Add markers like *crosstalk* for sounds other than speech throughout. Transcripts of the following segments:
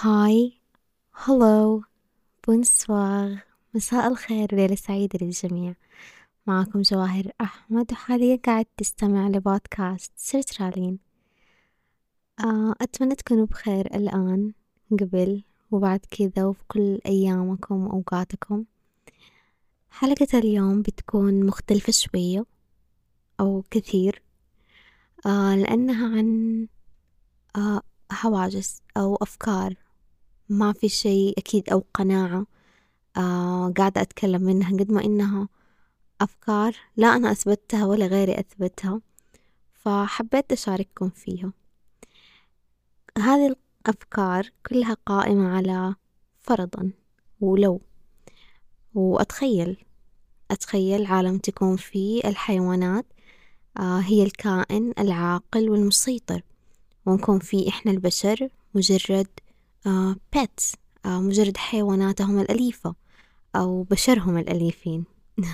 hi hello bonsoir مساء الخير ليلة سعيدة للجميع. معكم جواهر أحمد وحاليا قاعد تستمع لبودكاست سيرترالين. آه، أتمنى تكونوا بخير الآن قبل وبعد كذا وفي كل أيامكم وأوقاتكم. حلقة اليوم بتكون مختلفة شوية أو كثير آه لأنها عن آه هواجس أو أفكار. ما في شيء أكيد أو قناعة آه قاعدة أتكلم منها قد ما إنها أفكار لا أنا أثبتها ولا غيري أثبتها فحبيت أشارككم فيها. هذه الأفكار كلها قائمة على فرضا ولو. وأتخيل أتخيل عالم تكون فيه الحيوانات آه هي الكائن العاقل والمسيطر. ونكون فيه إحنا البشر مجرد pets آه مجرد حيواناتهم الأليفة أو بشرهم الأليفين. *laughs*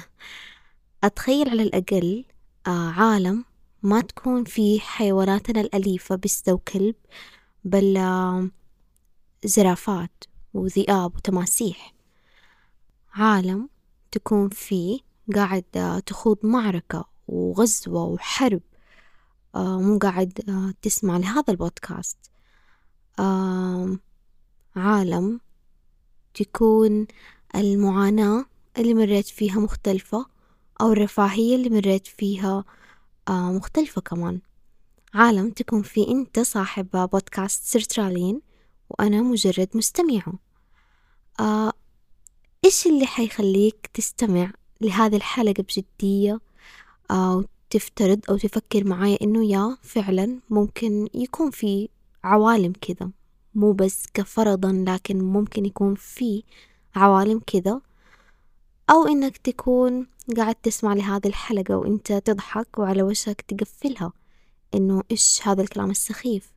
أتخيل على الأقل آه عالم ما تكون فيه حيواناتنا الأليفة بس وكلب بل آه زرافات وذئاب وتماسيح. عالم تكون فيه قاعد آه تخوض معركة وغزوة وحرب. آه مو قاعد آه تسمع لهذا البودكاست. آه عالم تكون المعاناة اللي مريت فيها مختلفة أو الرفاهية اللي مريت فيها آه مختلفة كمان. عالم تكون فيه أنت صاحب بودكاست سيرترالين وأنا مجرد مستمعة. آه إيش اللي حيخليك تستمع لهذه الحلقة بجدية؟ أو تفترض أو تفكر معايا إنه يا فعلا ممكن يكون في عوالم كذا. مو بس كفرضا لكن ممكن يكون في عوالم كذا. أو إنك تكون قاعد تسمع لهذه الحلقة وإنت تضحك وعلى وشك تقفلها إنه إيش هذا الكلام السخيف.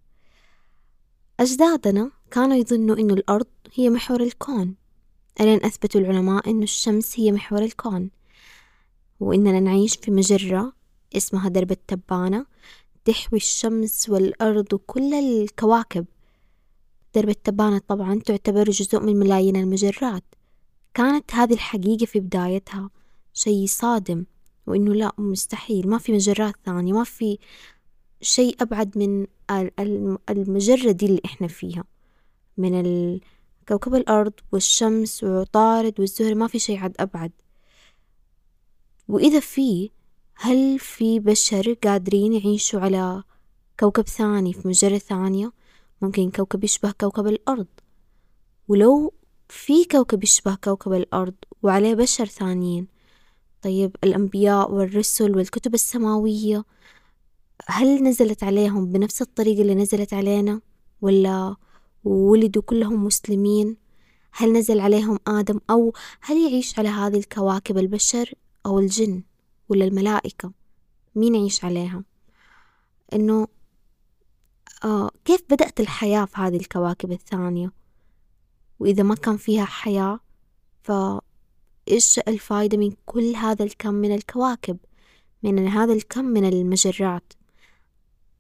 أجدادنا كانوا يظنوا إنه الأرض هي محور الكون ألين أثبتوا العلماء إنه الشمس هي محور الكون. وإننا نعيش في مجرة اسمها درب التبانة تحوي الشمس والأرض وكل الكواكب. درب التبانة طبعا تعتبر جزء من ملايين المجرات. كانت هذه الحقيقة في بدايتها شيء صادم وإنه لا مستحيل. ما في مجرات ثانية ما في شيء أبعد من المجرة دي اللي إحنا فيها. من كوكب الأرض والشمس وعطارد والزهرة ما في شيء عد أبعد. وإذا في هل في بشر قادرين يعيشوا على كوكب ثاني في مجرة ثانية؟ ممكن كوكب يشبه كوكب الأرض. ولو في كوكب يشبه كوكب الأرض وعليه بشر ثانيين طيب الأنبياء والرسل والكتب السماوية هل نزلت عليهم بنفس الطريقة اللي نزلت علينا؟ ولا ولدوا كلهم مسلمين؟ هل نزل عليهم آدم؟ أو هل يعيش على هذه الكواكب البشر أو الجن ولا الملائكة؟ مين يعيش عليها؟ إنه آه كيف بدأت الحياة في هذه الكواكب الثانية؟ وإذا ما كان فيها حياة فإيش الفايدة من كل هذا الكم من الكواكب؟ من هذا الكم من المجرات؟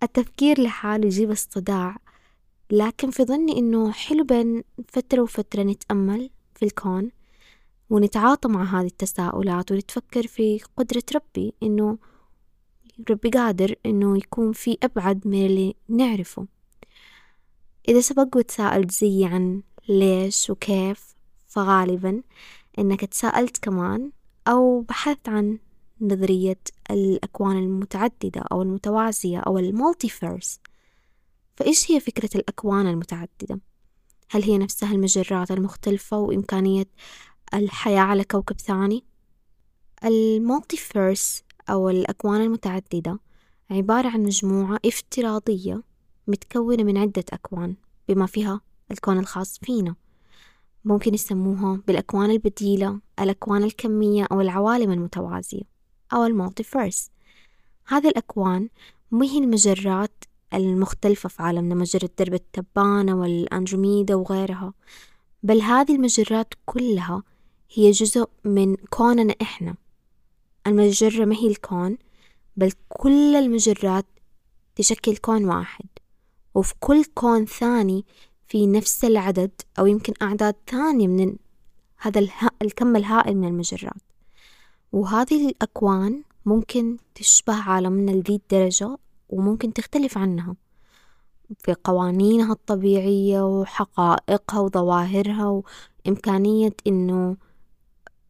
التفكير لحاله يجيب الصداع لكن في ظني إنه حلو بين فترة وفترة نتأمل في الكون ونتعاطى مع هذه التساؤلات ونتفكر في قدرة ربي إنه ربي قادر إنه يكون في أبعد من اللي نعرفه إذا سبق وتساءلت زي عن ليش وكيف فغالبا إنك تساءلت كمان أو بحثت عن نظرية الأكوان المتعددة أو المتوازية أو المولتيفيرس فإيش هي فكرة الأكوان المتعددة؟ هل هي نفسها المجرات المختلفة وإمكانية الحياة على كوكب ثاني؟ ال multiverse أو الأكوان المتعددة عبارة عن مجموعة افتراضية متكونة من عدة أكوان بما فيها الكون الخاص فينا. ممكن يسموها بالأكوان البديلة الأكوان الكمية أو العوالم المتوازية أو ال multiverse هذه الأكوان هي المجرات المختلفة في عالمنا مجرة درب التبانة والأندروميدا وغيرها بل هذه المجرات كلها هي جزء من كوننا إحنا. المجرة ما هي الكون بل كل المجرات تشكل كون واحد. وفي كل كون ثاني في نفس العدد أو يمكن أعداد ثانية من هذا الها الكم الهائل من المجرات. وهذه الأكوان ممكن تشبه عالمنا لذي الدرجة وممكن تختلف عنها. في قوانينها الطبيعية وحقائقها وظواهرها وإمكانية إنه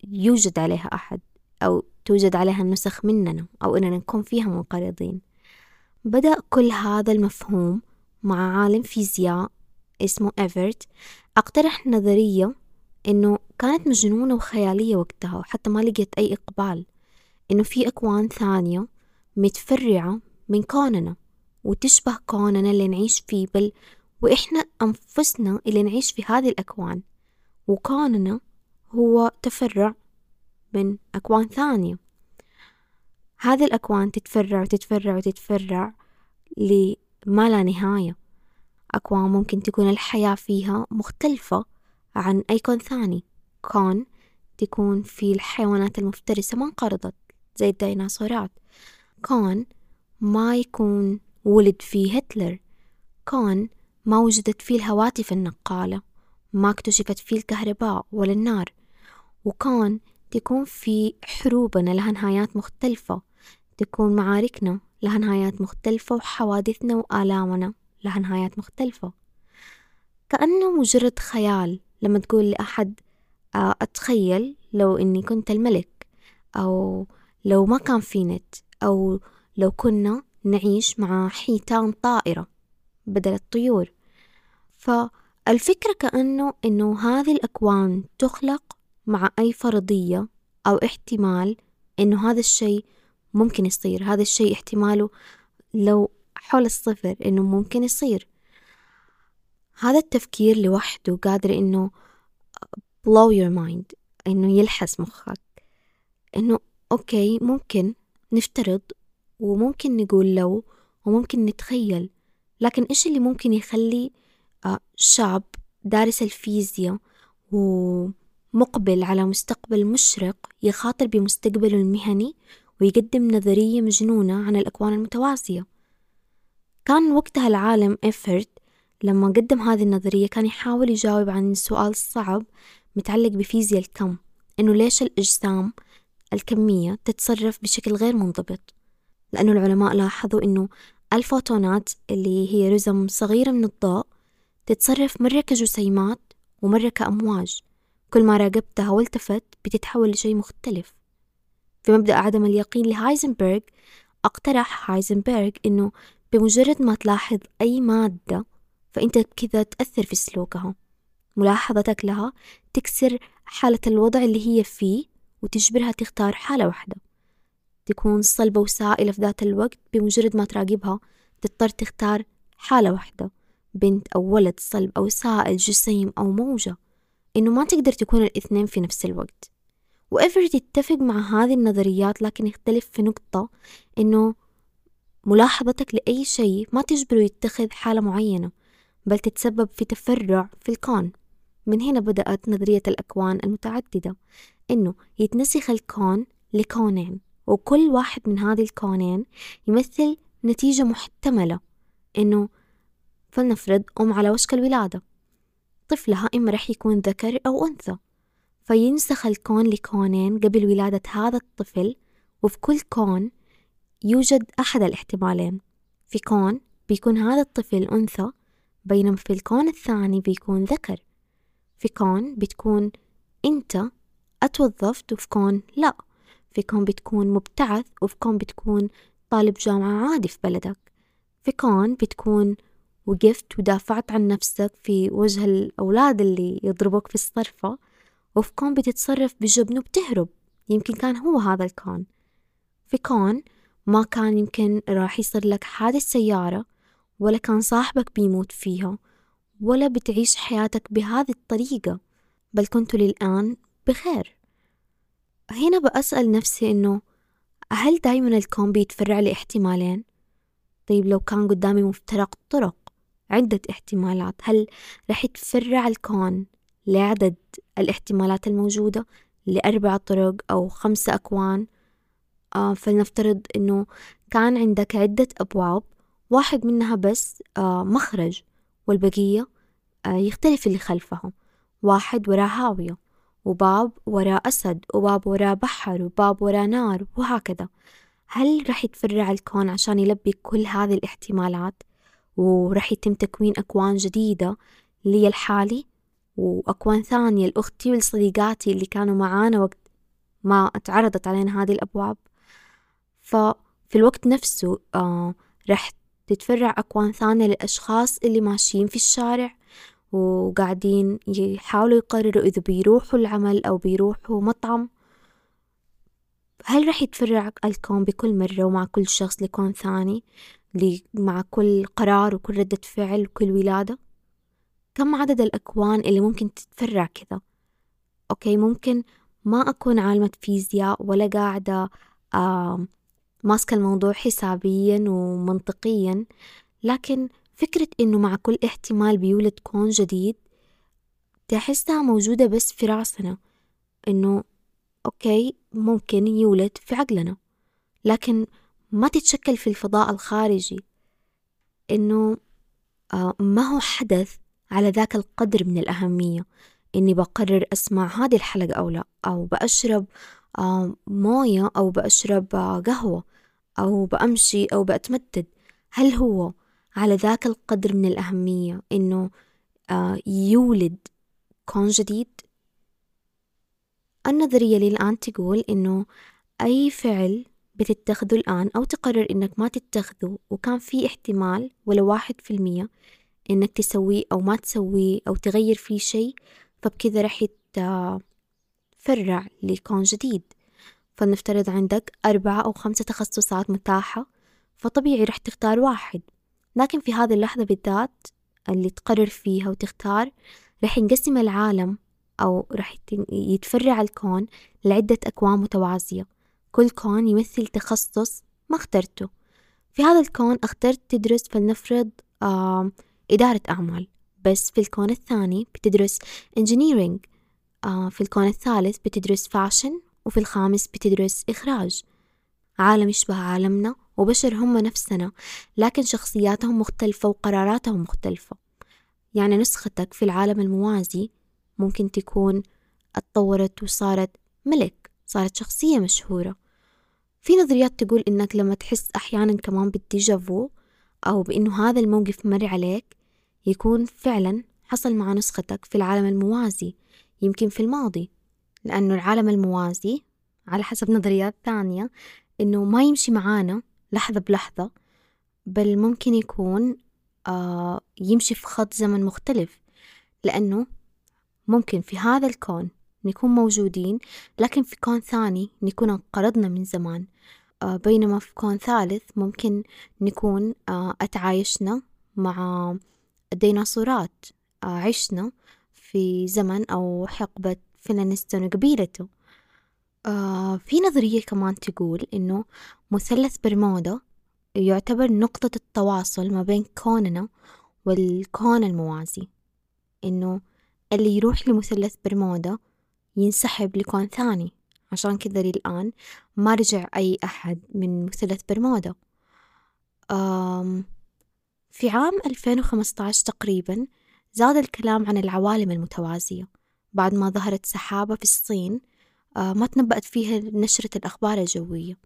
يوجد عليها أحد أو توجد عليها نسخ مننا أو إننا نكون فيها منقرضين. بدأ كل هذا المفهوم مع عالم فيزياء اسمه إيفرت. أقترح نظرية إنه كانت مجنونة وخيالية وقتها وحتى ما لقيت أي إقبال إنه في أكوان ثانية متفرعة من كوننا وتشبه كوننا اللي نعيش فيه بل وإحنا أنفسنا اللي نعيش في هذه الأكوان. وكوننا هو تفرع من أكوان ثانية. هذه الأكوان تتفرع وتتفرع وتتفرع لما لا نهاية. أكوان ممكن تكون الحياة فيها مختلفة عن أي كون ثاني. كون تكون في الحيوانات المفترسة ما انقرضت زي الديناصورات. كون ما يكون ولد فيه هتلر. كون ما وجدت فيه الهواتف النقالة. ما اكتشفت فيه الكهرباء ولا النار. وكون تكون في حروبنا لها نهايات مختلفة تكون معاركنا لها نهايات مختلفة وحوادثنا وآلامنا لها نهايات مختلفة. كأنه مجرد خيال لما تقول لأحد آه، أتخيل لو إني كنت الملك أو لو ما كان في نت أو لو كنا نعيش مع حيتان طائرة بدل الطيور. فالفكرة كأنه إنه هذه الأكوان تخلق مع أي فرضية أو احتمال إنه هذا الشيء ممكن يصير. هذا الشيء احتماله لو حول الصفر إنه ممكن يصير. هذا التفكير لوحده قادر إنه blow your mind إنه يلحس مخك. إنه أوكي ممكن نفترض وممكن نقول لو وممكن نتخيل. لكن إيش اللي ممكن يخلي آه، شاب دارس الفيزياء ومقبل على مستقبل مشرق يخاطر بمستقبله المهني ويقدم نظرية مجنونة عن الأكوان المتوازية. كان وقتها العالم إفرت لما قدم هذه النظرية كان يحاول يجاوب عن سؤال صعب متعلق بفيزياء الكم إنه ليش الأجسام الكمية تتصرف بشكل غير منضبط؟ لأنه العلماء لاحظوا إنه الفوتونات اللي هي رزم صغيرة من الضوء تتصرف مرة كجسيمات ومرة كأمواج. كل ما راقبتها والتفت بتتحول لشيء مختلف. في مبدأ عدم اليقين لهايزنبرغ اقترح هايزنبرغ إنه بمجرد ما تلاحظ أي مادة فأنت كذا تأثر في سلوكها. ملاحظتك لها تكسر حالة الوضع اللي هي فيه وتجبرها تختار حالة واحدة. تكون صلبة وسائلة في ذات الوقت بمجرد ما تراقبها تضطر تختار حالة واحدة. بنت أو ولد صلب أو سائل جسيم أو موجة. إنه ما تقدر تكون الاثنين في نفس الوقت. وإيفرت يتفق مع هذه النظريات لكن يختلف في نقطة إنه ملاحظتك لأي شيء ما تجبره يتخذ حالة معينة بل تتسبب في تفرع في الكون. من هنا بدأت نظرية الأكوان المتعددة إنه يتنسخ الكون لكونين وكل واحد من هذه الكونين يمثل نتيجة محتملة إنه فلنفرض أم على وشك الولادة. طفلها إما رح يكون ذكر أو أنثى. فينسخ الكون لكونين قبل ولادة هذا الطفل وفي كل كون يوجد أحد الاحتمالين. في كون بيكون هذا الطفل أنثى بينما في الكون الثاني بيكون ذكر. في كون بتكون أنت أتوظفت وفي كون لأ. في كون بتكون مبتعث وفي كون بتكون طالب جامعة عادي في بلدك. في كون بتكون وقفت ودافعت عن نفسك في وجه الأولاد اللي يضربوك في الصرفة. وفي كون بتتصرف بجبن وبتهرب. يمكن كان هو هذا الكون. في كون ما كان يمكن راح يصير لك حادث سيارة ولا كان صاحبك بيموت فيها ولا بتعيش حياتك بهذه الطريقة. بل كنت للآن بخير. هنا بأسأل نفسي إنه هل دايما الكون بيتفرع لإحتمالين؟ طيب لو كان قدامي مفترق طرق عدة احتمالات. هل رح يتفرع الكون لعدد الاحتمالات الموجودة لأربع طرق أو خمسة أكوان؟ آه فلنفترض إنه كان عندك عدة أبواب واحد منها بس آه مخرج والبقية آه، يختلف اللي خلفهم. واحد وراه هاوية وباب وراه أسد وباب وراه بحر وباب وراه نار وهكذا. هل رح يتفرع الكون عشان يلبي كل هذه الاحتمالات؟ ورح يتم تكوين أكوان جديدة لي الحالي وأكوان ثانية لأختي ولصديقاتي اللي كانوا معانا وقت ما اتعرضت علينا هذه الأبواب. ففي الوقت نفسه آه رح تتفرع أكوان ثانية للأشخاص اللي ماشيين في الشارع وقاعدين يحاولوا يقرروا إذا بيروحوا العمل أو بيروحوا مطعم. هل رح يتفرع الكون بكل مرة ومع كل شخص لكون ثاني؟ مع كل قرار وكل ردة فعل وكل ولادة؟ كم عدد الأكوان اللي ممكن تتفرع كذا؟ أوكي ممكن ما أكون عالمة فيزياء ولا قاعدة آه ماسكة الموضوع حسابيا ومنطقيا لكن فكرة إنه مع كل احتمال بيولد كون جديد تحسها موجودة بس في رأسنا إنه أوكي ممكن يولد في عقلنا. لكن ما تتشكل في الفضاء الخارجي إنه آه ما هو حدث على ذاك القدر من الأهمية إني بقرر أسمع هذه الحلقة أو لا أو بأشرب آه موية أو بأشرب آه قهوة أو بأمشي أو بأتمدد هل هو على ذاك القدر من الأهمية إنه يولد كون جديد؟ النظرية لي الآن تقول إنه أي فعل بتتخذه الآن أو تقرر إنك ما تتخذه وكان في احتمال ولو واحد في المية إنك تسويه أو ما تسويه أو تغير فيه شيء فبكذا رح يتفرع لكون جديد. فلنفترض عندك أربعة أو خمسة تخصصات متاحة فطبيعي رح تختار واحد. لكن في هذه اللحظة بالذات اللي تقرر فيها وتختار رح ينقسم العالم أو رح يتفرع الكون لعدة أكوان متوازية. كل كون يمثل تخصص ما اخترته. في هذا الكون اخترت تدرس فلنفرض آه إدارة أعمال بس في الكون الثاني بتدرس engineering آه في الكون الثالث بتدرس fashion وفي الخامس بتدرس إخراج. عالم يشبه عالمنا وبشر هم نفسنا لكن شخصياتهم مختلفة وقراراتهم مختلفة. يعني نسختك في العالم الموازي ممكن تكون اتطورت وصارت ملك. صارت شخصية مشهورة. في نظريات تقول إنك لما تحس أحيانا كمان بال déjà vu أو بإنه هذا الموقف مر عليك يكون فعلا حصل مع نسختك في العالم الموازي يمكن في الماضي. لأنه العالم الموازي على حسب نظريات ثانية إنه ما يمشي معانا لحظة بلحظة بل ممكن يكون آه يمشي في خط زمن مختلف. لأنه ممكن في هذا الكون نكون موجودين لكن في كون ثاني نكون انقرضنا من زمان. آه بينما في كون ثالث ممكن نكون آه أتعايشنا مع الديناصورات آه عشنا في زمن أو حقبة فلانستون وقبيلته في نظرية كمان تقول إنه مثلث برمودا يعتبر نقطة التواصل ما بين كوننا والكون الموازي. إنه اللي يروح لمثلث برمودا ينسحب لكون ثاني. عشان كذا للآن ما رجع أي أحد من مثلث برمودا آم في عام 2015 تقريبا زاد الكلام عن العوالم المتوازية. بعد ما ظهرت سحابة في الصين آه، ما تنبأت فيها نشرة الأخبار الجوية.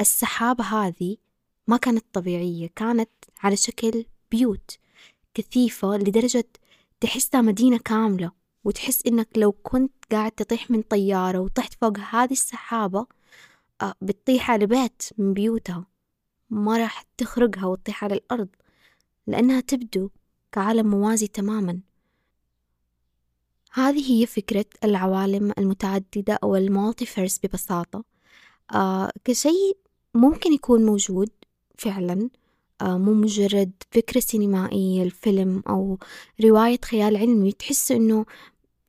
السحابة هذه ما كانت طبيعية كانت على شكل بيوت كثيفة لدرجة تحسها مدينة كاملة. وتحس إنك لو كنت قاعد تطيح من طيارة وطحت فوق هذه السحابة آه، بتطيح على بيت من بيوتها. ما راح تخرقها وتطيح على الأرض لأنها تبدو كعالم موازي تماما. هذه هي فكرة العوالم المتعددة أو المالتيفيرس ببساطة. آه كشيء ممكن يكون موجود فعلا آه مو مجرد فكرة سينمائية الفيلم أو رواية خيال علمي. تحس إنه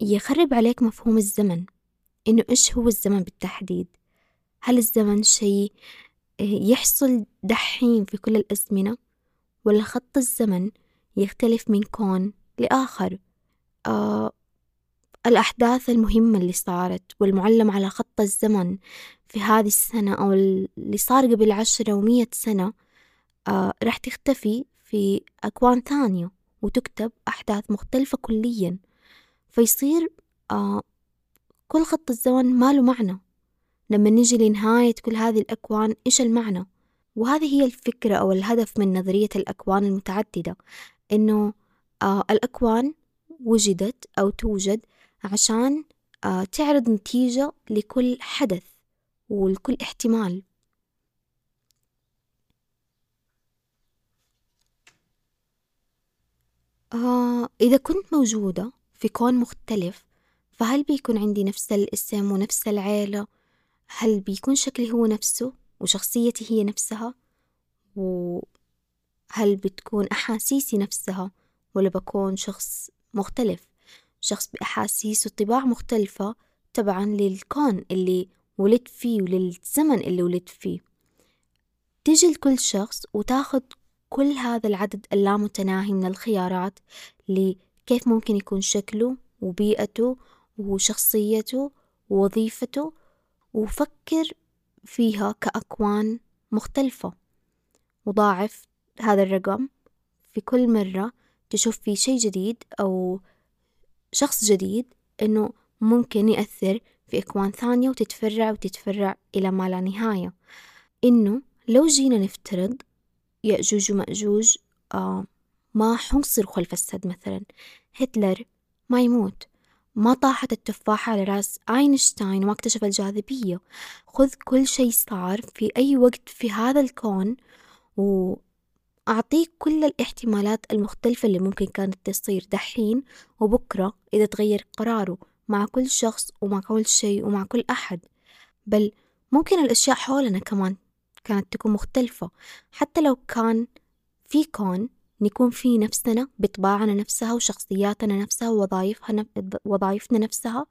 يخرب عليك مفهوم الزمن. إنه إيش هو الزمن بالتحديد؟ هل الزمن شيء يحصل دحين في كل الأزمنة؟ ولا خط الزمن يختلف من كون لآخر؟ آه الأحداث المهمة اللي صارت والمعلم على خط الزمن في هذه السنة أو اللي صار قبل عشرة ومية سنة آه راح تختفي في أكوان ثانية وتكتب أحداث مختلفة كليا. فيصير آه كل خط الزمن ما له معنى لما نجي لنهاية كل هذه الأكوان إيش المعنى؟ وهذه هي الفكرة أو الهدف من نظرية الأكوان المتعددة إنه آه الأكوان وجدت أو توجد عشان آه تعرض نتيجة لكل حدث ولكل احتمال آه إذا كنت موجودة في كون مختلف فهل بيكون عندي نفس الاسم ونفس العيلة؟ هل بيكون شكلي هو نفسه وشخصيتي هي نفسها؟ وهل بتكون أحاسيسي نفسها ولا بكون شخص مختلف؟ شخص بأحاسيس وطباع مختلفة تبعا للكون اللي ولدت فيه وللزمن اللي ولدت فيه تيجي لكل شخص وتاخد كل هذا العدد اللامتناهي من الخيارات لكيف ممكن يكون شكله وبيئته وشخصيته ووظيفته وفكر فيها كأكوان مختلفة. وضاعف هذا الرقم في كل مرة تشوف فيه شي جديد أو شخص جديد إنه ممكن يأثر في أكوان ثانية وتتفرع وتتفرع إلى ما لا نهاية. إنه لو جينا نفترض يأجوج ومأجوج آه ما حنصر خلف السد مثلا. هتلر ما يموت. ما طاحت التفاحة على راس أينشتاين وما اكتشف الجاذبية. خذ كل شيء صار في أي وقت في هذا الكون وأعطيك كل الاحتمالات المختلفة اللي ممكن كانت تصير دحين وبكرة إذا تغير قراره مع كل شخص ومع كل شيء ومع كل أحد. بل ممكن الأشياء حولنا كمان كانت تكون مختلفة. حتى لو كان في كون نكون في نفسنا بطباعنا نفسها وشخصياتنا نفسها ووظائفها وظائفنا نفسها.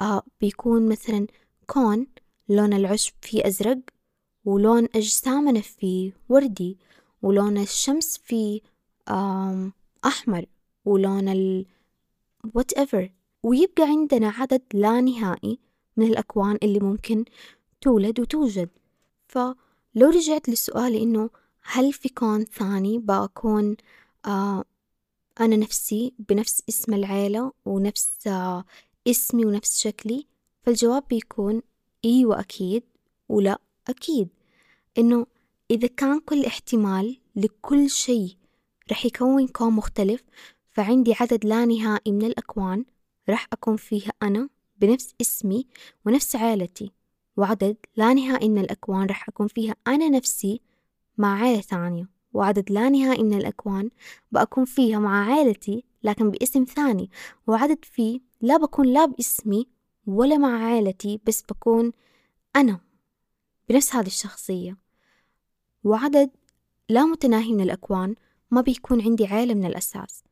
آه بيكون مثلا كون لون العشب فيه أزرق ولون أجسامنا فيه وردي ولون الشمس فيه أحمر ولون ال whatever. ويبقى عندنا عدد لا نهائي من الأكوان اللي ممكن تولد وتوجد. فلو رجعت لسؤالي إنه هل في كون ثاني بكون آه أنا نفسي بنفس اسم العيلة ونفس آه اسمي ونفس شكلي؟ فالجواب بيكون إيوة أكيد ولا أكيد. إنه إذا كان كل احتمال لكل شيء رح يكون كون مختلف فعندي عدد لا نهائي من الأكوان رح أكون فيها أنا بنفس اسمي ونفس عائلتي وعدد لا نهائي من الأكوان رح أكون فيها أنا نفسي مع عائلة ثانية وعدد لا نهائي من الأكوان بأكون فيها مع عائلتي لكن باسم ثاني وعدد فيه لا بكون لا باسمي ولا مع عائلتي بس بكون أنا بنفس هذه الشخصية. وعدد لا متناهي من الأكوان ما بيكون عندي عائلة من الأساس.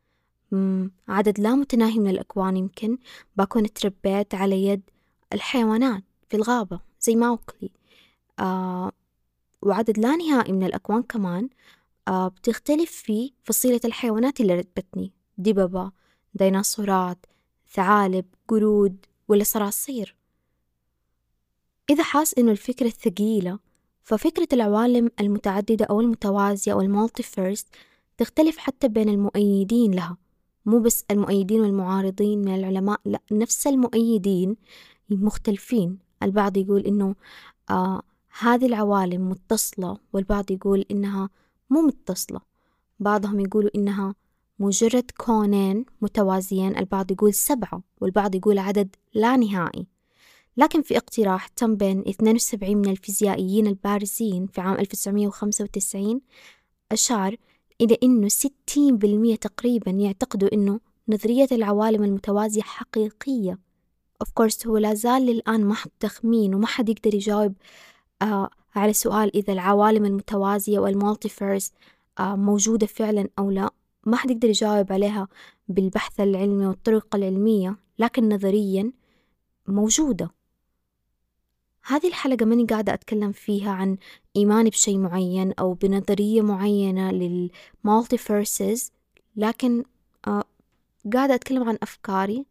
عدد لا متناهي من الأكوان يمكن بكون تربيت على يد الحيوانات في الغابة زي ماوكلي. آه وعدد لا نهائي من الأكوان كمان آه بتختلف في فصيلة الحيوانات اللي رتبتني دببة ديناصورات ثعالب قرود ولا صراصير. إذا حاس إنه الفكرة ثقيلة ففكرة العوالم المتعددة أو المتوازية أو المالتيفيرس تختلف حتى بين المؤيدين لها. مو بس المؤيدين والمعارضين من العلماء لا نفس المؤيدين مختلفين. البعض يقول إنه آه هذه العوالم متصلة والبعض يقول إنها مو متصلة. بعضهم يقولوا إنها مجرد كونين متوازيين البعض يقول سبعة والبعض يقول عدد لا نهائي. لكن في اقتراح تم بين 72 من الفيزيائيين البارزين في عام 1995 أشار إلى أنه 60% تقريبا يعتقدوا أنه نظرية العوالم المتوازية حقيقية. Of course هو لا زال للآن محض تخمين وما حد يقدر يجاوب على سؤال إذا العوالم المتوازية وال multiverse آه موجودة فعلا أو لا؟ ما حد يقدر يجاوب عليها بالبحث العلمي والطرق العلمية لكن نظريا موجودة. هذه الحلقة ماني قاعدة أتكلم فيها عن إيماني بشيء معين أو بنظرية معينة لل multiverses لكن آه قاعدة أتكلم عن أفكاري.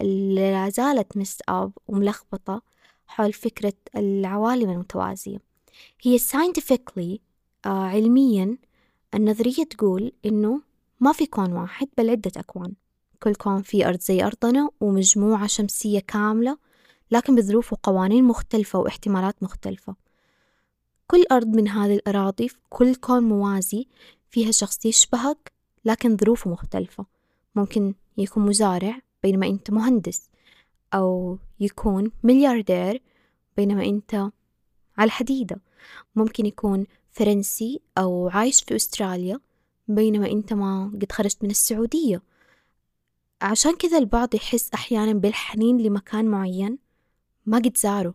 اللي لا زالت مست أب وملخبطة. حول فكرة العوالم المتوازية. هي scientifically آه علميا النظرية تقول إنه ما في كون واحد بل عدة أكوان. كل كون فيه أرض زي أرضنا ومجموعة شمسية كاملة لكن بظروف وقوانين مختلفة واحتمالات مختلفة. كل أرض من هذه الأراضي في كل كون موازي فيها شخص يشبهك لكن ظروفه مختلفة. ممكن يكون مزارع بينما أنت مهندس. أو يكون ملياردير بينما أنت على الحديدة ممكن يكون فرنسي أو عايش في أستراليا بينما أنت ما قد خرجت من السعودية. عشان كذا البعض يحس أحيانا بالحنين لمكان معين ما قد زاره.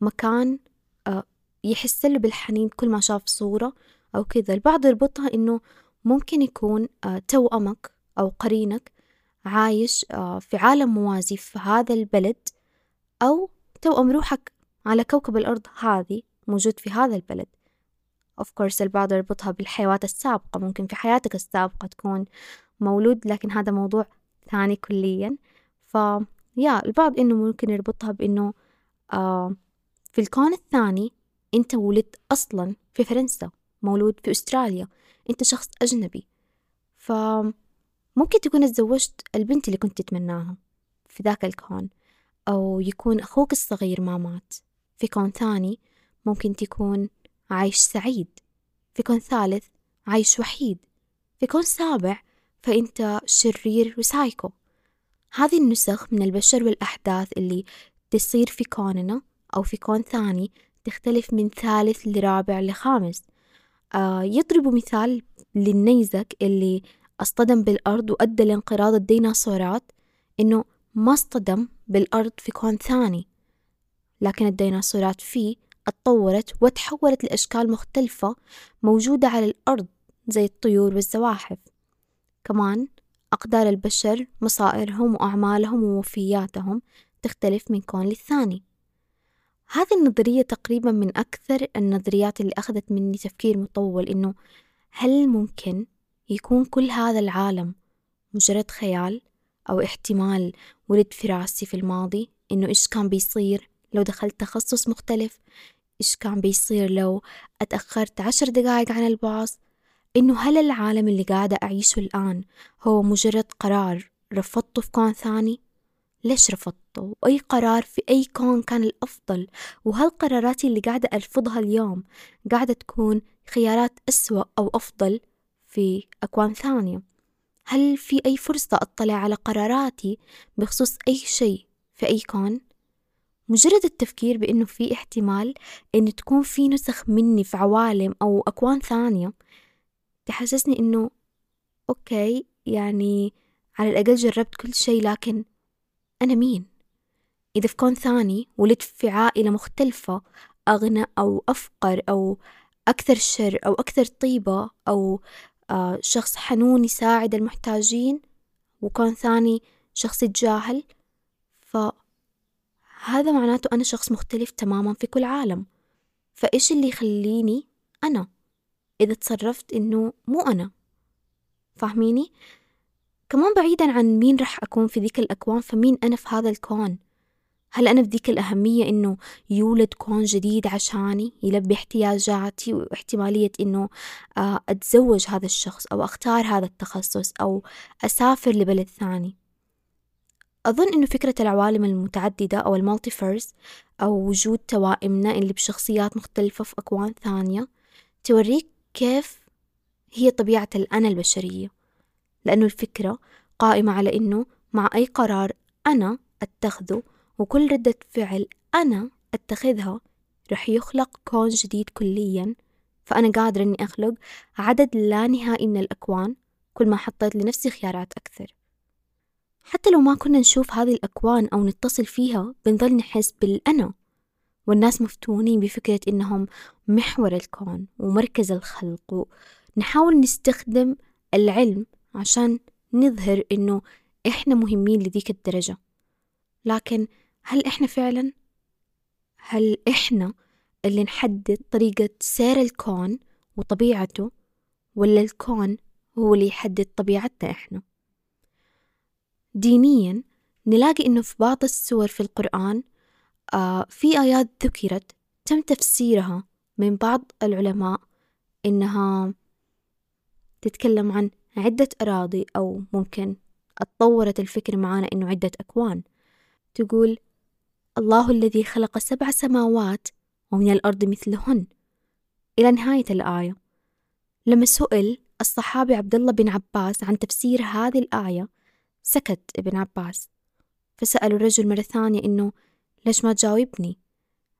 مكان آه، يحس له بالحنين كل ما شاف صورة أو كذا. البعض يربطها إنه ممكن يكون آه، توأمك أو قرينك عايش آه، في عالم موازي في هذا البلد أو توأم روحك على كوكب الأرض هذه موجود في هذا البلد. Of course البعض يربطها بالحيوات السابقة ممكن في حياتك السابقة تكون مولود لكن هذا موضوع ثاني كليا. ف يا البعض إنه ممكن يربطها بإنه آه في الكون الثاني أنت ولدت أصلا في فرنسا مولود في أستراليا أنت شخص أجنبي. فممكن تكون تزوجت البنت اللي كنت تتمناها في ذاك الكون أو يكون أخوك الصغير ما مات. في كون ثاني ممكن تكون عايش سعيد. في كون ثالث عايش وحيد. في كون سابع فأنت شرير وسايكو. هذه النسخ من البشر والأحداث اللي تصير في كوننا أو في كون ثاني تختلف من ثالث لرابع لخامس. آه يضربوا مثال للنيزك اللي اصطدم بالأرض وأدى لانقراض الديناصورات إنه ما اصطدم بالأرض في كون ثاني لكن الديناصورات فيه اتطورت وتحولت لأشكال مختلفة موجودة على الأرض زي الطيور والزواحف. كمان أقدار البشر مصائرهم وأعمالهم ووفياتهم تختلف من كون للثاني. هذه النظرية تقريبا من أكثر النظريات اللي أخذت مني تفكير مطول إنه هل ممكن يكون كل هذا العالم مجرد خيال أو احتمال ولد في رأسي في الماضي إنه إيش كان بيصير لو دخلت تخصص مختلف إيش كان بيصير لو أتأخرت عشر دقايق عن الباص إنه هل العالم اللي قاعدة أعيشه الآن هو مجرد قرار رفضته في كون ثاني؟ ليش رفضته؟ وأي قرار في أي كون كان الأفضل؟ وهل قراراتي اللي قاعدة أرفضها اليوم قاعدة تكون خيارات أسوأ أو أفضل في أكوان ثانية؟ هل في أي فرصة أطلع على قراراتي بخصوص أي شيء في أي كون؟ مجرد التفكير بأنه في احتمال أن تكون في نسخ مني في عوالم أو أكوان ثانية تحسسني إنه أوكي يعني على الأقل جربت كل شيء لكن أنا مين؟ إذا في كون ثاني ولدت في عائلة مختلفة أغنى أو أفقر أو أكثر شر أو أكثر طيبة أو شخص حنون يساعد المحتاجين وكون ثاني شخص يتجاهل فهذا معناته أنا شخص مختلف تماما في كل عالم. فإيش اللي يخليني أنا؟ إذا تصرفت إنه مو أنا. فاهميني؟ كمان بعيدا عن مين رح أكون في ذيك الأكوان فمين أنا في هذا الكون هل أنا بذيك الأهمية إنه يولد كون جديد عشاني يلبي احتياجاتي واحتمالية إنه آه، أتزوج هذا الشخص أو أختار هذا التخصص أو أسافر لبلد ثاني؟ أظن إنه فكرة العوالم المتعددة أو المالتيفيرس أو وجود توائمنا اللي بشخصيات مختلفة في أكوان ثانية توريك كيف هي طبيعة الأنا البشرية. لأنه الفكرة قائمة على إنه مع أي قرار أنا أتخذه وكل ردة فعل أنا أتخذها رح يخلق كون جديد كليا. فأنا قادرة إني أخلق عدد لا نهائي من الأكوان كل ما حطيت لنفسي خيارات أكثر. حتى لو ما كنا نشوف هذه الأكوان أو نتصل فيها بنظل نحس بالأنا. والناس مفتونين بفكرة إنهم محور الكون ومركز الخلق. ونحاول نستخدم العلم عشان نظهر إنه إحنا مهمين لذيك الدرجة. لكن هل إحنا فعلا؟ هل إحنا اللي نحدد طريقة سير الكون وطبيعته ولا الكون هو اللي يحدد طبيعتنا إحنا؟ دينيا نلاقي إنه في بعض السور في القرآن آه في آيات ذكرت تم تفسيرها من بعض العلماء إنها تتكلم عن عدة أراضي أو ممكن اتطورت الفكرة معانا إنه عدة أكوان تقول الله الذي خلق سبع سماوات ومن الأرض مثلهن. إلى نهاية الآية. لما سئل الصحابي عبد الله بن عباس عن تفسير هذه الآية سكت ابن عباس. فسأل الرجل مرة ثانية إنه ليش ما تجاوبني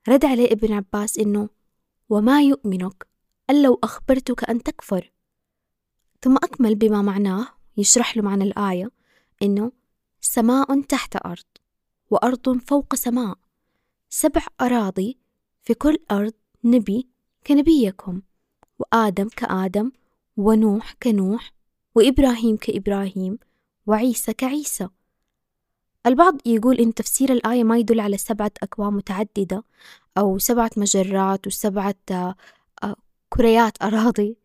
رد عليه ابن عباس إنه وما يؤمنك لو أخبرتك أن تكفر. ثم أكمل بما معناه يشرح له معنى الآية إنه سماء تحت أرض. وأرض فوق سماء. سبع أراضي في كل أرض نبي كنبيكم وآدم كآدم ونوح كنوح وإبراهيم كإبراهيم وعيسى كعيسى. البعض يقول إن تفسير الآية ما يدل على سبعة أكوان متعددة أو سبعة مجرات وسبعة آه، كريات أراضي.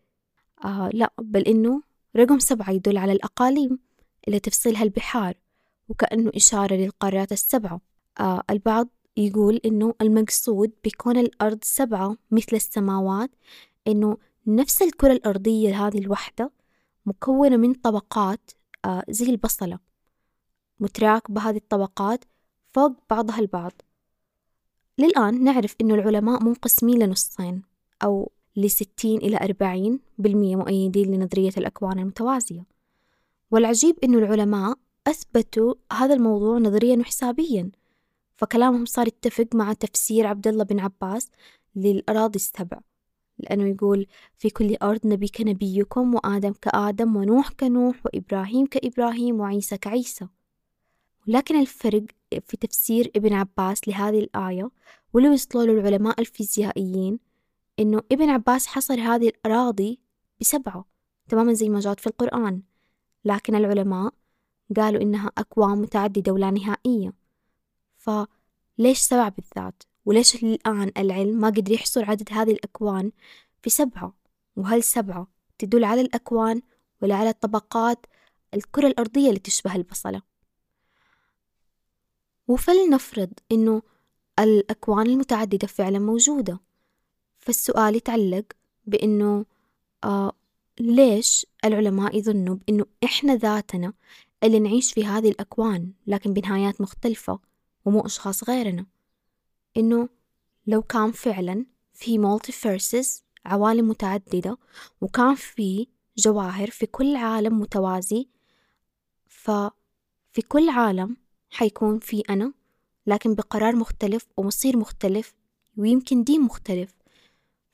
آه لا بل إنه رقم سبعة يدل على الأقاليم اللي تفصلها البحار. وكأنه إشارة للقارات السبعة. آه البعض يقول إنه المقصود بكون الأرض سبعة مثل السماوات إنه نفس الكرة الأرضية هذه الوحدة مكونة من طبقات آه زي البصلة متراكبة هذه الطبقات فوق بعضها البعض. للآن نعرف إنه العلماء منقسمين لنصين أو لستين إلى أربعين بالمية مؤيدين لنظرية الأكوان المتوازية. والعجيب إنه العلماء أثبتوا هذا الموضوع نظريا وحسابيا. فكلامهم صار يتفق مع تفسير عبد الله بن عباس للأراضي السبع لأنه يقول في كل أرض نبي كنبيكم وآدم كآدم ونوح كنوح وإبراهيم كإبراهيم وعيسى كعيسى. ولكن الفرق في تفسير ابن عباس لهذه الآية واللي وصلوا له العلماء الفيزيائيين إنه ابن عباس حصر هذه الأراضي بسبعة تماما زي ما جات في القرآن. لكن العلماء قالوا إنها أكوان متعددة ولا نهائية. فليش سبعة بالذات؟ وليش الآن العلم ما قدر يحصر عدد هذه الأكوان في سبعة؟ وهل سبعة تدل على الأكوان ولا على طبقات الكرة الأرضية اللي تشبه البصلة؟ وفلنفرض إنه الأكوان المتعددة فعلا موجودة. فالسؤال يتعلق بإنه آه ليش العلماء يظنوا بإنه إحنا ذاتنا اللي نعيش في هذه الأكوان لكن بنهايات مختلفة ومو أشخاص غيرنا. إنه لو كان فعلا في multiverses عوالم متعددة وكان في جواهر في كل عالم متوازي ففي كل عالم حيكون في أنا لكن بقرار مختلف ومصير مختلف ويمكن دين مختلف.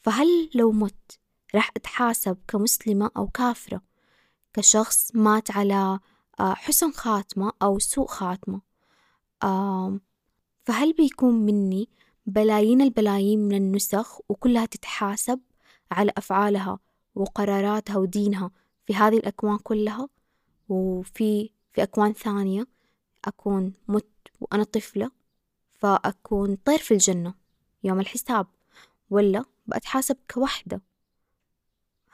فهل لو مت راح أتحاسب كمسلمة أو كافرة كشخص مات على حسن خاتمة أو سوء خاتمة. فهل بيكون مني بلايين البلايين من النسخ وكلها تتحاسب على أفعالها وقراراتها ودينها في هذه الأكوان كلها؟ وفي في أكوان ثانية أكون مت وأنا طفلة فأكون طير في الجنة يوم الحساب ولا بأتحاسب كوحدة؟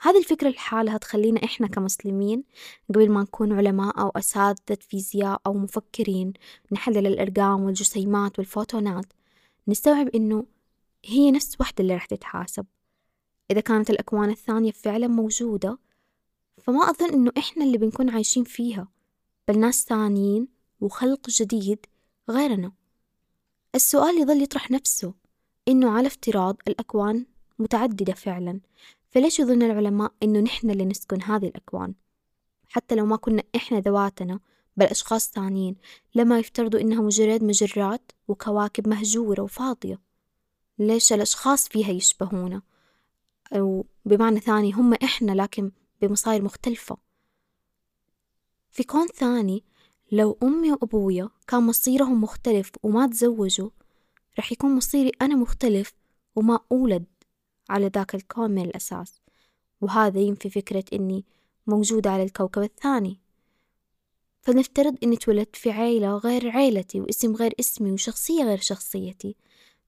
هذه الفكرة لحالها تخلينا إحنا كمسلمين قبل ما نكون علماء أو أساتذة فيزياء أو مفكرين نحلل الأرقام والجسيمات والفوتونات نستوعب إنه هي نفس وحدة اللي راح تتحاسب. إذا كانت الأكوان الثانية فعلا موجودة فما أظن إنه إحنا اللي بنكون عايشين فيها بل ناس ثانيين وخلق جديد غيرنا. السؤال يظل يطرح نفسه إنه على افتراض الأكوان متعددة فعلا. فليش يظن العلماء إنه نحن اللي نسكن هذه الأكوان؟ حتى لو ما كنا إحنا ذواتنا بل أشخاص ثانيين لما يفترضوا إنها مجرد مجرات وكواكب مهجورة وفاضية. ليش الأشخاص فيها يشبهونا؟ أو بمعنى ثاني هم إحنا لكن بمصاير مختلفة. في كون ثاني لو أمي وأبويا كان مصيرهم مختلف وما تزوجوا رح يكون مصيري أنا مختلف وما أولد. على ذاك الكون من الأساس وهذا ينفي فكرة إني موجودة على الكوكب الثاني. فنفترض إني اتولدت في عيلة غير عيلتي واسم غير اسمي وشخصية غير شخصيتي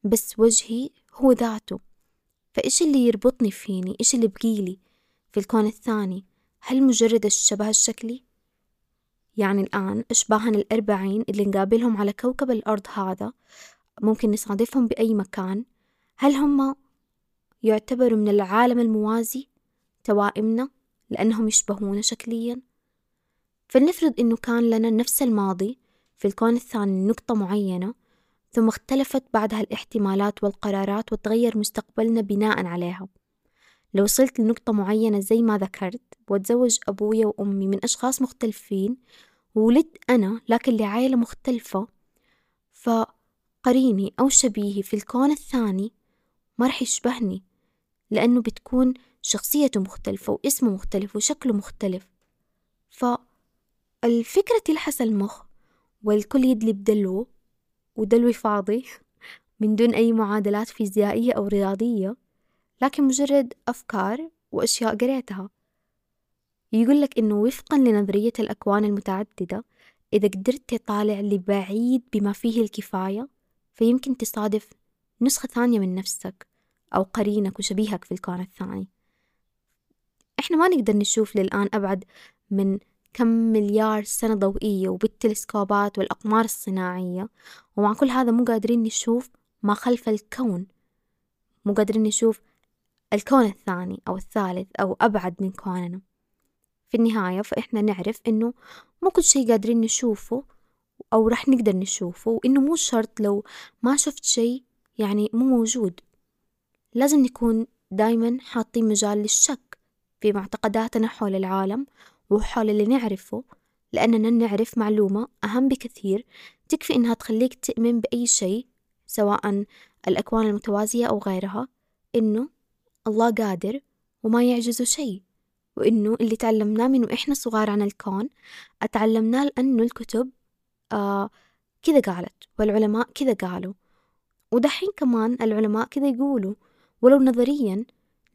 بس وجهي هو ذاته. فإيش اللي يربطني فيني؟ إيش اللي بقيلي في الكون الثاني؟ هل مجرد الشبه الشكلي؟ يعني الآن أشباهنا الأربعين اللي نقابلهم على كوكب الأرض هذا ممكن نصادفهم بأي مكان. هل هم يعتبروا من العالم الموازي توائمنا لأنهم يشبهونا شكليا. فلنفرض إنه كان لنا نفس الماضي في الكون الثاني نقطة معينة ثم اختلفت بعدها الاحتمالات والقرارات وتغير مستقبلنا بناء عليها. لو وصلت لنقطة معينة زي ما ذكرت واتزوج أبويا وأمي من أشخاص مختلفين وولدت أنا لكن لعائلة مختلفة فقريني أو شبيهي في الكون الثاني ما رح يشبهني. لأنه بتكون شخصيته مختلفة واسمه مختلف وشكله مختلف. فالفكرة تلحس المخ والكل يدلي بدلو ودلوي فاضي *laughs* من دون أي معادلات فيزيائية أو رياضية لكن مجرد أفكار وأشياء قريتها. يقولك إنه وفقا لنظرية الأكوان المتعددة إذا قدرت تطالع لبعيد بما فيه الكفاية فيمكن تصادف نسخة ثانية من نفسك. أو قرينك وشبيهك في الكون الثاني. إحنا ما نقدر نشوف للآن أبعد من كم مليار سنة ضوئية وبالتلسكوبات والأقمار الصناعية ومع كل هذا مو قادرين نشوف ما خلف الكون. مو قادرين نشوف الكون الثاني أو الثالث أو أبعد من كوننا. في النهاية فإحنا نعرف إنه مو كل شي قادرين نشوفه أو رح نقدر نشوفه وإنه مو شرط لو ما شفت شي يعني مو موجود. لازم نكون دايما حاطين مجال للشك في معتقداتنا حول العالم وحول اللي نعرفه لأننا نعرف معلومة أهم بكثير تكفي إنها تخليك تؤمن بأي شيء سواء الأكوان المتوازية أو غيرها إنه الله قادر وما يعجزه شيء وإنه اللي تعلمناه من وإحنا صغار عن الكون أتعلمناه لأنه الكتب آه كذا قالت والعلماء كذا قالوا ودحين كمان العلماء كذا يقولوا ولو نظريا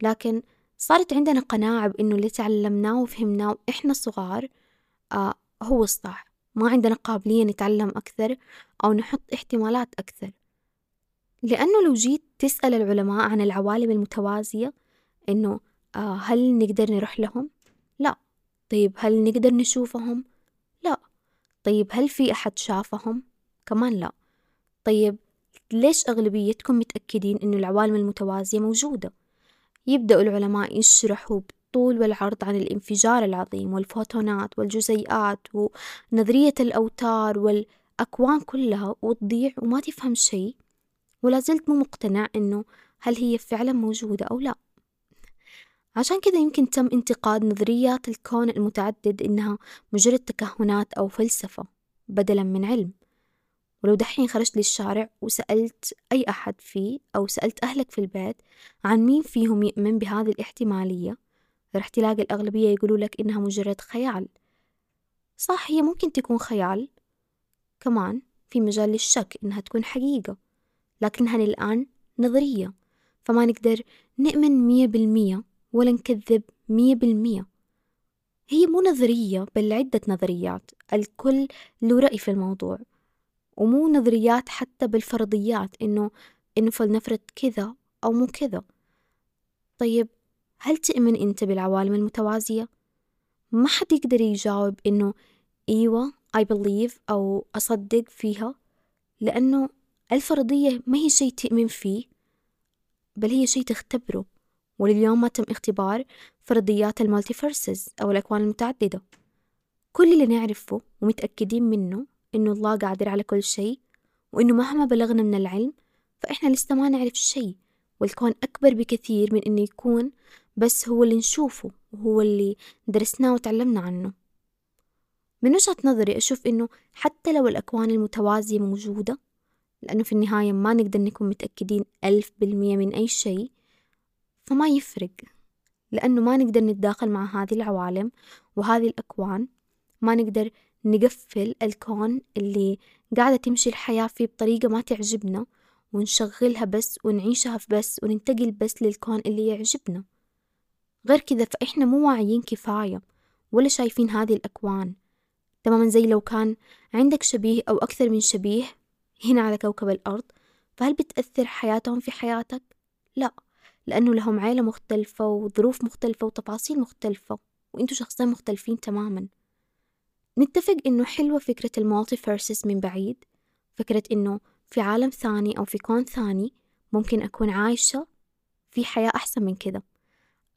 لكن صارت عندنا قناعة بإنه اللي تعلمناه وفهمناه وإحنا صغار آه هو الصح ما عندنا قابلية نتعلم أكثر أو نحط احتمالات أكثر لأنه لو جيت تسأل العلماء عن العوالم المتوازية إنه آه هل نقدر نروح لهم؟ لا طيب هل نقدر نشوفهم؟ لا طيب هل في أحد شافهم؟ كمان لا طيب ليش أغلبيتكم متأكدين إنه العوالم المتوازية موجودة؟ يبدأ العلماء يشرحوا بالطول والعرض عن الانفجار العظيم والفوتونات والجزيئات ونظرية الأوتار والأكوان كلها وتضيع وما تفهم شيء ولا زلت مو مقتنع إنه هل هي فعلا موجودة أو لا عشان كذا يمكن تم انتقاد نظريات الكون المتعدد إنها مجرد تكهنات أو فلسفة بدلا من علم ولو دحين خرجت للشارع وسألت أي أحد فيه أو سألت أهلك في البيت عن مين فيهم يؤمن بهذه الاحتمالية رح تلاقي الأغلبية يقولوا لك إنها مجرد خيال. صح هي ممكن تكون خيال كمان في مجال للشك إنها تكون حقيقة لكنها للآن نظرية. فما نقدر نؤمن مية بالمية ولا نكذب مية بالمية. هي مو نظرية بل عدة نظريات. الكل له رأي في الموضوع. ومو نظريات حتى بالفرضيات إنه إنه فلنفرض كذا أو مو كذا. طيب هل تؤمن أنت بالعوالم المتوازية؟ ما حد يقدر يجاوب إنه أيوة I believe أو أصدق فيها لأنه الفرضية ما هي شيء تؤمن فيه بل هي شيء تختبره. ولليوم ما تم اختبار فرضيات المالتيفرسز أو الأكوان المتعددة. كل اللي نعرفه ومتأكدين منه إنه الله قادر على كل شيء وإنه مهما بلغنا من العلم فإحنا لسه ما نعرف شيء والكون أكبر بكثير من إنه يكون بس هو اللي نشوفه وهو اللي درسناه وتعلمنا عنه. من وجهة نظري أشوف إنه حتى لو الأكوان المتوازية موجودة لأنه في النهاية ما نقدر نكون متأكدين ألف بالمية من أي شيء فما يفرق. لأنه ما نقدر نتداخل مع هذه العوالم وهذه الأكوان ما نقدر نقفل الكون اللي قاعدة تمشي الحياة فيه بطريقة ما تعجبنا ونشغلها بس ونعيشها بس وننتقل بس للكون اللي يعجبنا. غير كذا فإحنا مو واعيين كفاية ولا شايفين هذه الأكوان. تماما زي لو كان عندك شبيه أو أكثر من شبيه هنا على كوكب الأرض فهل بتأثر حياتهم في حياتك؟ لا لأنه لهم عيلة مختلفة وظروف مختلفة وتفاصيل مختلفة وإنتوا شخصين مختلفين تماما. نتفق إنه حلوة فكرة المالتيفيرسز من بعيد فكرة إنه في عالم ثاني أو في كون ثاني ممكن أكون عايشة في حياة أحسن من كذا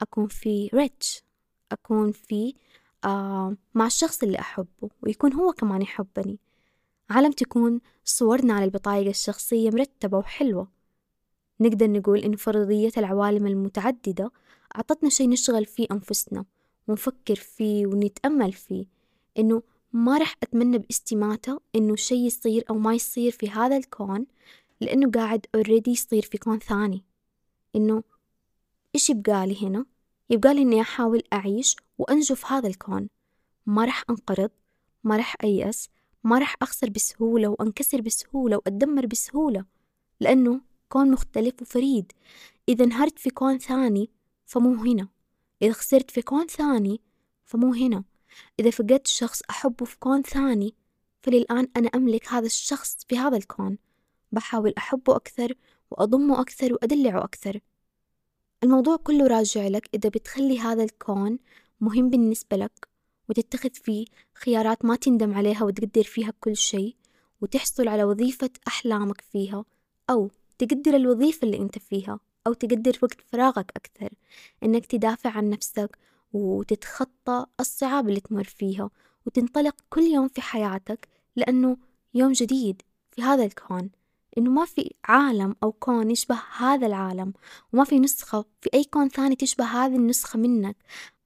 أكون في ريتش أكون في آه مع الشخص اللي أحبه ويكون هو كمان يحبني. عالم تكون صورنا على البطايق الشخصية مرتبة وحلوة. نقدر نقول إن فرضية العوالم المتعددة أعطتنا شي نشغل فيه أنفسنا ونفكر فيه ونتأمل فيه. إنه ما رح أتمنى باستماتة إنه شي يصير أو ما يصير في هذا الكون لأنه قاعد اوريدي يصير في كون ثاني. إنه إيش يبقالي هنا؟ يبقالي إني أحاول أعيش وأنجو في هذا الكون. ما رح أنقرض ما رح أيأس ما رح أخسر بسهولة وأنكسر بسهولة وأتدمر بسهولة لأنه كون مختلف وفريد. إذا انهرت في كون ثاني فمو هنا. إذا خسرت في كون ثاني فمو هنا. إذا فقدت شخص أحبه في كون ثاني فللآن أنا أملك هذا الشخص في هذا الكون. بحاول أحبه أكثر وأضمه أكثر وأدلعه أكثر. الموضوع كله راجع لك إذا بتخلي هذا الكون مهم بالنسبة لك وتتخذ فيه خيارات ما تندم عليها وتقدر فيها كل شيء وتحصل على وظيفة أحلامك فيها أو تقدر الوظيفة اللي أنت فيها أو تقدر وقت فراغك أكثر. إنك تدافع عن نفسك وتتخطى الصعاب اللي تمر فيها وتنطلق كل يوم في حياتك لأنه يوم جديد في هذا الكون. إنه ما في عالم أو كون يشبه هذا العالم وما في نسخة في أي كون ثاني تشبه هذه النسخة منك.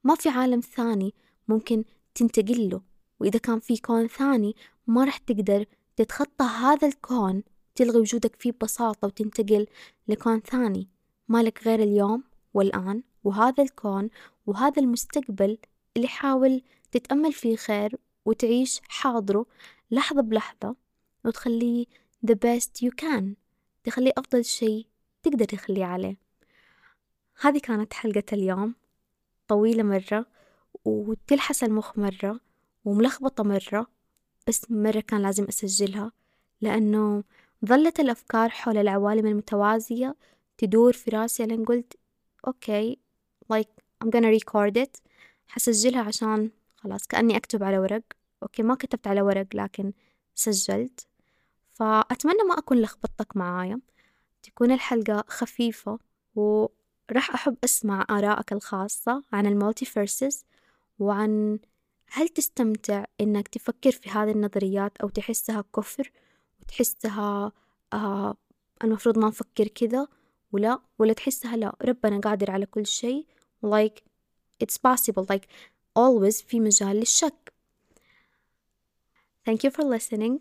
ما في عالم ثاني ممكن تنتقل له وإذا كان في كون ثاني ما رح تقدر تتخطى هذا الكون تلغي وجودك فيه ببساطة وتنتقل لكون ثاني. مالك غير اليوم والآن. وهذا الكون وهذا المستقبل اللي حاول تتأمل فيه خير وتعيش حاضره لحظة بلحظة وتخليه the best you can تخليه أفضل شيء تقدر تخليه عليه. هذه كانت حلقة اليوم. طويلة مرة وتلحس المخ مرة وملخبطة مرة بس مرة كان لازم أسجلها لأنه ظلت الأفكار حول العوالم المتوازية تدور في راسي. لأن قلت okay like I'm gonna record it. حسجلها عشان خلاص كأني أكتب على ورق. okay ما كتبت على ورق لكن سجلت. فأتمنى ما أكون لخبطتك معايا. تكون الحلقة خفيفة وراح أحب أسمع آرائك الخاصة عن المولتيفيرسز وعن هل تستمتع إنك تفكر في هذه النظريات أو تحسها كفر وتحسها آه المفروض ما نفكر كذا. ولا ولا تحسها لا ربنا قادر على كل شيء like it's possible like always في مجال للشك thank you for listening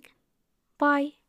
bye